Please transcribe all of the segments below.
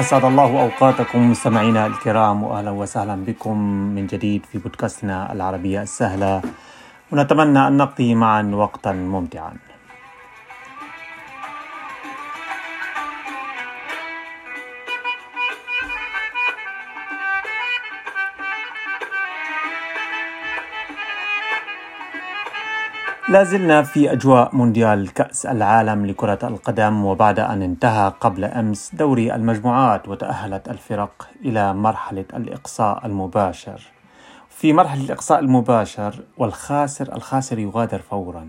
أسعد الله أوقاتكم مستمعينا الكرام وأهلا وسهلا بكم من جديد في بودكاستنا العربية السهلة. ونتمنى أن نقضي معا وقتا ممتعا. لا زلنا في أجواء مونديال كأس العالم لكرة القدم وبعد أن انتهى قبل أمس دوري المجموعات وتأهلت الفرق إلى مرحلة الإقصاء المباشر. في مرحلة الإقصاء المباشر والخاسر الخاسر يغادر فورا.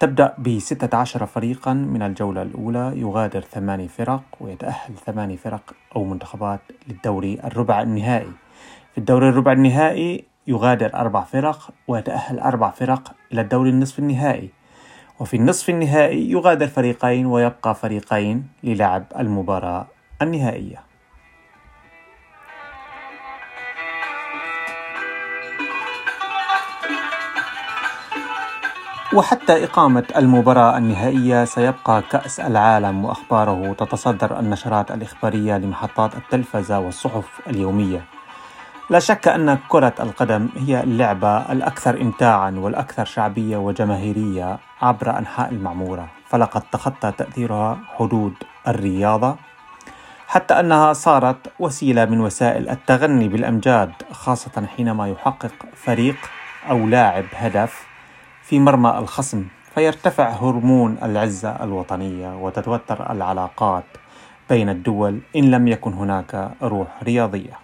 تبدأ ب 16 فريقا من الجولة الأولى يغادر ثماني فرق ويتأهل ثماني فرق أو منتخبات للدوري الربع النهائي. في الدوري الربع النهائي يغادر أربع فرق ويتأهل أربع فرق إلى الدور النصف النهائي. وفي النصف النهائي يغادر فريقين ويبقى فريقين للعب المباراة النهائية. وحتى إقامة المباراة النهائية سيبقى كأس العالم وأخباره تتصدر النشرات الإخبارية لمحطات التلفزة والصحف اليومية. لا شك أن كرة القدم هي اللعبة الأكثر إمتاعا والأكثر شعبية وجماهيرية عبر أنحاء المعمورة. فلقد تخطى تأثيرها حدود الرياضة حتى أنها صارت وسيلة من وسائل التغني بالأمجاد خاصة حينما يحقق فريق أو لاعب هدف في مرمى الخصم. فيرتفع هرمون العزة الوطنية وتتوتر العلاقات بين الدول إن لم يكن هناك روح رياضية.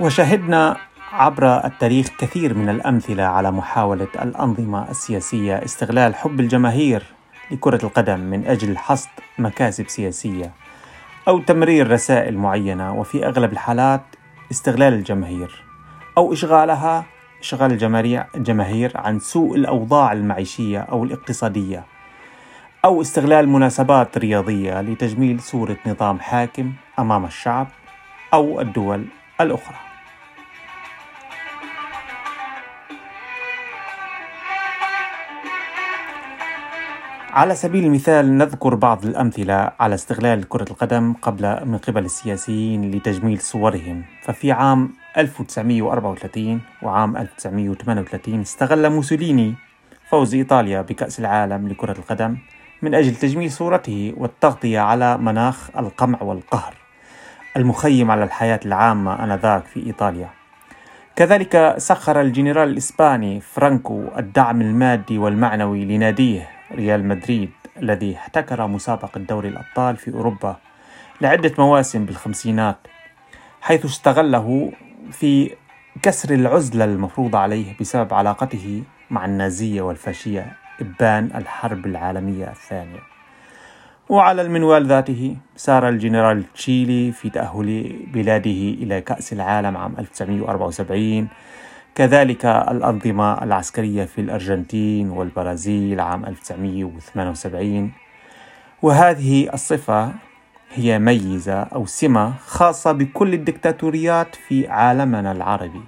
وشهدنا عبر التاريخ كثير من الأمثلة على محاولة الأنظمة السياسية استغلال حب الجماهير لكرة القدم من أجل حصد مكاسب سياسية أو تمرير رسائل معينة وفي أغلب الحالات استغلال الجماهير أو إشغالها إشغال الجماهير عن سوء الأوضاع المعيشية أو الاقتصادية أو استغلال مناسبات رياضية لتجميل صورة نظام حاكم أمام الشعب أو الدول الأخرى. على سبيل المثال نذكر بعض الأمثلة على استغلال كرة القدم قبل من قبل السياسيين لتجميل صورهم. ففي عام 1934 وعام 1938 استغل موسوليني فوز إيطاليا بكأس العالم لكرة القدم من أجل تجميل صورته والتغطية على مناخ القمع والقهر المخيم على الحياة العامة آنذاك في إيطاليا. كذلك سخر الجنرال الإسباني فرانكو الدعم المادي والمعنوي لناديه ريال مدريد الذي احتكر مسابقة دوري الأبطال في أوروبا لعدة مواسم بالخمسينات حيث استغله في كسر العزلة المفروضة عليه بسبب علاقته مع النازية والفاشية إبان الحرب العالمية الثانية. وعلى المنوال ذاته سار الجنرال تشيلي في تأهل بلاده إلى كأس العالم عام 1974 كذلك الأنظمة العسكرية في الأرجنتين والبرازيل عام 1978 وهذه الصفة هي ميزة أو سمة خاصة بكل الدكتاتوريات في عالمنا العربي.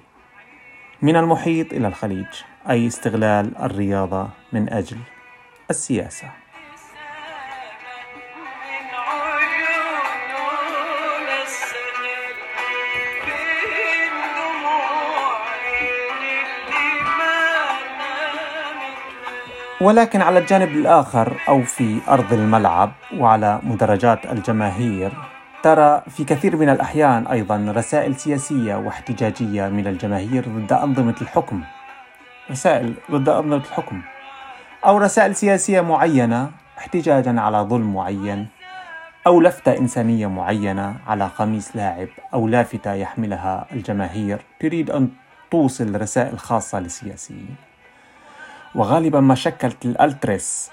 من المحيط إلى الخليج أي استغلال الرياضة من أجل السياسة. ولكن على الجانب الآخر أو في أرض الملعب وعلى مدرجات الجماهير ترى في كثير من الأحيان أيضا رسائل سياسية واحتجاجية من الجماهير ضد أنظمة الحكم. رسائل ضد أنظمة الحكم. أو رسائل سياسية معينة احتجاجا على ظلم معين أو لفتة إنسانية معينة على قميص لاعب أو لافتة يحملها الجماهير تريد أن توصل رسائل خاصة للسياسيين. وغالبا ما شكلت الألتريس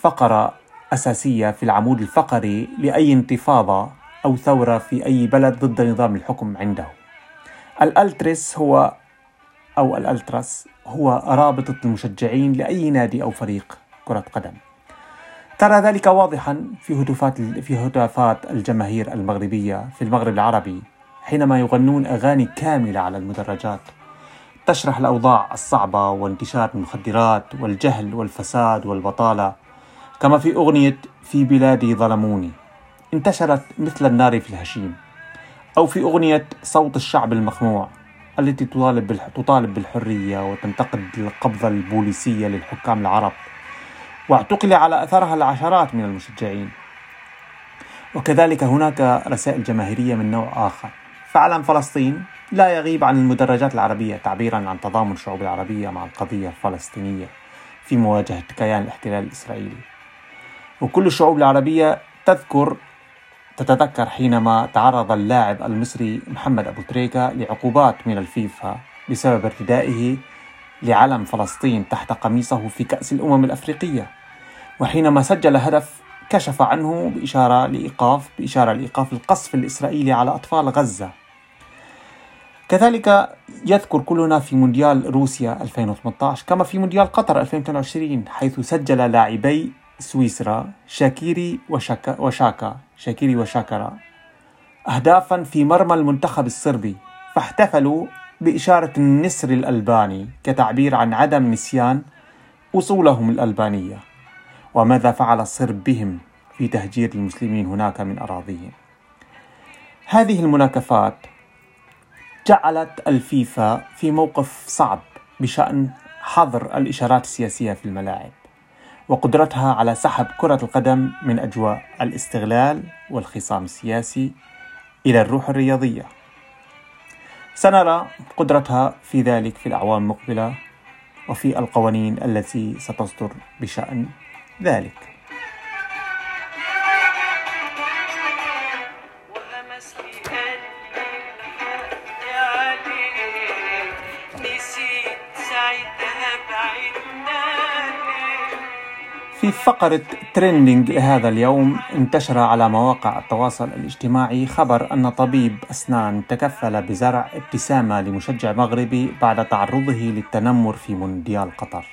فقرة أساسية في العمود الفقري لأي انتفاضة أو ثورة في أي بلد ضد نظام الحكم عنده. الألتريس هو أو الألتراس هو رابطة المشجعين لأي نادي أو فريق كرة قدم. ترى ذلك واضحا في هتافات في هتافات الجماهير المغربية في المغرب العربي حينما يغنون أغاني كاملة على المدرجات. تشرح الأوضاع الصعبة وانتشار المخدرات والجهل والفساد والبطالة. كما في أغنية في بلادي ظلموني انتشرت مثل النار في الهشيم. أو في أغنية صوت الشعب المخموع التي تطالب تطالب بالحرية وتنتقد القبضة البوليسية للحكام العرب. واعتقل على أثرها العشرات من المشجعين. وكذلك هناك رسائل جماهيرية من نوع آخر. فعلم فلسطين لا يغيب عن المدرجات العربية تعبيرا عن تضامن الشعوب العربية مع القضية الفلسطينية في مواجهة كيان الاحتلال الإسرائيلي. وكل الشعوب العربية تذكر تتذكر حينما تعرض اللاعب المصري محمد أبو تريكة لعقوبات من الفيفا بسبب ارتدائه لعلم فلسطين تحت قميصه في كأس الأمم الأفريقية. وحينما سجل هدف كشف عنه بإشارة لإيقاف بإشارة لإيقاف القصف الإسرائيلي على أطفال غزة. كذلك يذكر كلنا في مونديال روسيا 2018 كما في مونديال قطر 2022 حيث سجل لاعبي سويسرا شاكيري وشاكا, وشاكا شاكيري وشاكرا أهدافا في مرمى المنتخب الصربي فاحتفلوا بإشارة النسر الألباني كتعبير عن عدم نسيان أصولهم الألبانية وماذا فعل الصرب بهم في تهجير المسلمين هناك من أراضيهم. هذه المناكفات جعلت الفيفا في موقف صعب بشأن حظر الإشارات السياسية في الملاعب وقدرتها على سحب كرة القدم من أجواء الاستغلال والخصام السياسي إلى الروح الرياضية. سنرى قدرتها في ذلك في الأعوام المقبلة وفي القوانين التي ستصدر بشأن ذلك. في فقرة تريندينج لهذا اليوم انتشر على مواقع التواصل الاجتماعي خبر أن طبيب أسنان تكفل بزرع ابتسامة لمشجع مغربي بعد تعرضه للتنمر في مونديال قطر.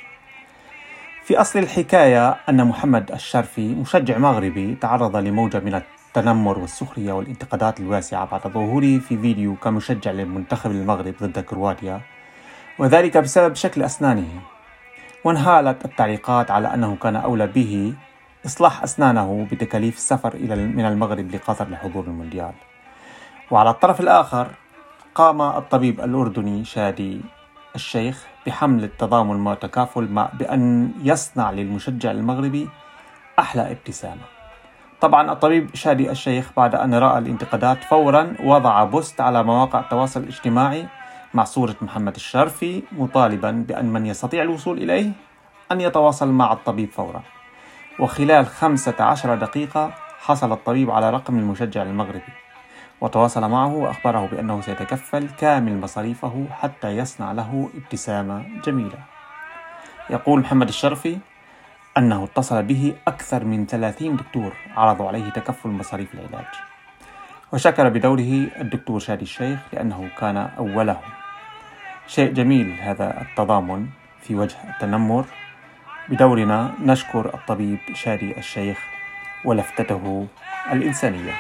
في أصل الحكاية أن محمد الشرفي مشجع مغربي تعرض لموجة من التنمر والسخرية والانتقادات الواسعة بعد ظهوره في فيديو كمشجع للمنتخب المغرب ضد كرواتيا وذلك بسبب شكل أسنانه وانهالت التعليقات على أنه كان أولى به إصلاح أسنانه بتكاليف السفر إلى من المغرب لقطر لحضور المونديال. وعلى الطرف الآخر قام الطبيب الأردني شادي الشيخ بحمل التضامن والتكافل مع بأن يصنع للمشجع المغربي أحلى ابتسامة. طبعا الطبيب شادي الشيخ بعد أن رأى الانتقادات فورا وضع بوست على مواقع التواصل الاجتماعي مع صورة محمد الشرفي مطالبا بأن من يستطيع الوصول إليه أن يتواصل مع الطبيب فورا. وخلال 15 دقيقة حصل الطبيب على رقم المشجع المغربي وتواصل معه وأخبره بأنه سيتكفل كامل مصاريفه حتى يصنع له ابتسامة جميلة. يقول محمد الشرفي أنه اتصل به أكثر من 30 دكتور عرضوا عليه تكفل مصاريف العلاج. وشكر بدوره الدكتور شادي الشيخ لأنه كان أولهم شيء جميل هذا التضامن في وجه التنمر. بدورنا نشكر الطبيب شادي الشيخ ولفتته الإنسانية.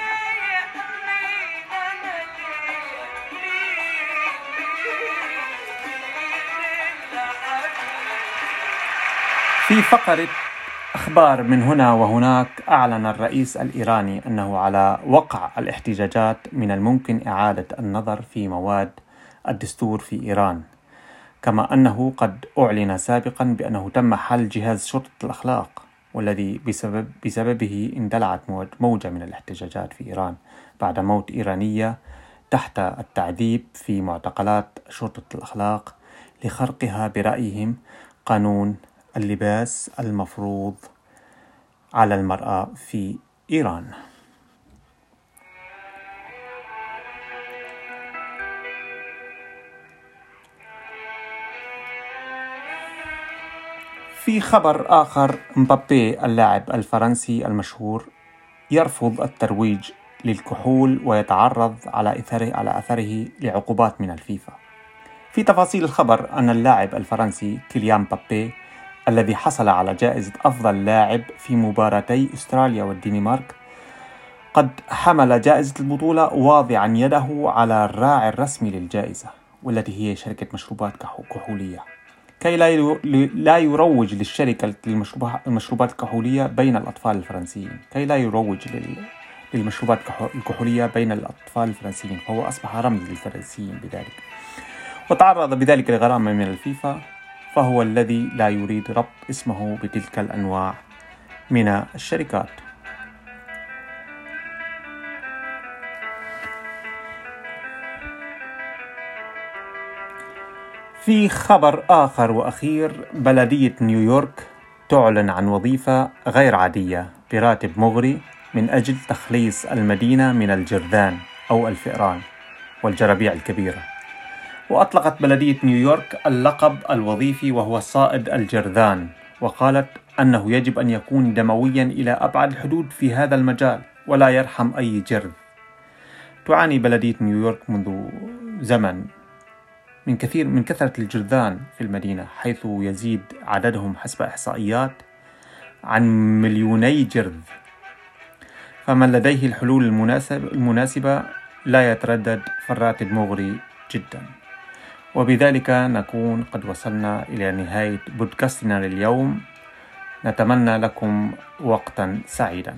في فقرة أخبار من هنا وهناك أعلن الرئيس الإيراني أنه على وقع الاحتجاجات من الممكن إعادة النظر في مواد الدستور في إيران. كما أنه قد أعلن سابقا بأنه تم حل جهاز شرطة الأخلاق والذي بسبب بسببه اندلعت موجة من الاحتجاجات في إيران بعد موت إيرانية تحت التعذيب في معتقلات شرطة الأخلاق لخرقها برأيهم قانون اللباس المفروض على المرأة في إيران. في خبر آخر مبابي اللاعب الفرنسي المشهور يرفض الترويج للكحول ويتعرض على أثره على أثره لعقوبات من الفيفا. في تفاصيل الخبر أن اللاعب الفرنسي كيليان بابي الذي حصل على جائزة أفضل لاعب في مباراتي أستراليا والدنمارك قد حمل جائزة البطولة واضعا يده على الراعي الرسمي للجائزة والتي هي شركة مشروبات كحولية كي لا يروج للشركة للمشروبات الكحولية بين الأطفال الفرنسيين. كي لا يروج للمشروبات الكحولية بين الأطفال الفرنسيين. فهو أصبح رمز للفرنسيين بذلك. وتعرض بذلك لغرامة من الفيفا فهو الذي لا يريد ربط اسمه بتلك الأنواع من الشركات. في خبر آخر وأخير. بلدية نيويورك تعلن عن وظيفة غير عادية براتب مغري من أجل تخليص المدينة من الجرذان أو الفئران والجرابيع الكبيرة. وأطلقت بلدية نيويورك اللقب الوظيفي وهو صائد الجرذان وقالت أنه يجب أن يكون دمويا إلى أبعد الحدود في هذا المجال ولا يرحم أي جرذ. تعاني بلدية نيويورك منذ زمن. من كثير من كثرة الجرذان في المدينة حيث يزيد عددهم حسب إحصائيات عن مليوني جرذ. فمن لديه الحلول المناسب المناسبة لا يتردد فالراتب مغري جدا. وبذلك نكون قد وصلنا إلى نهاية بودكاستنا لليوم. نتمنى لكم وقتا سعيدا.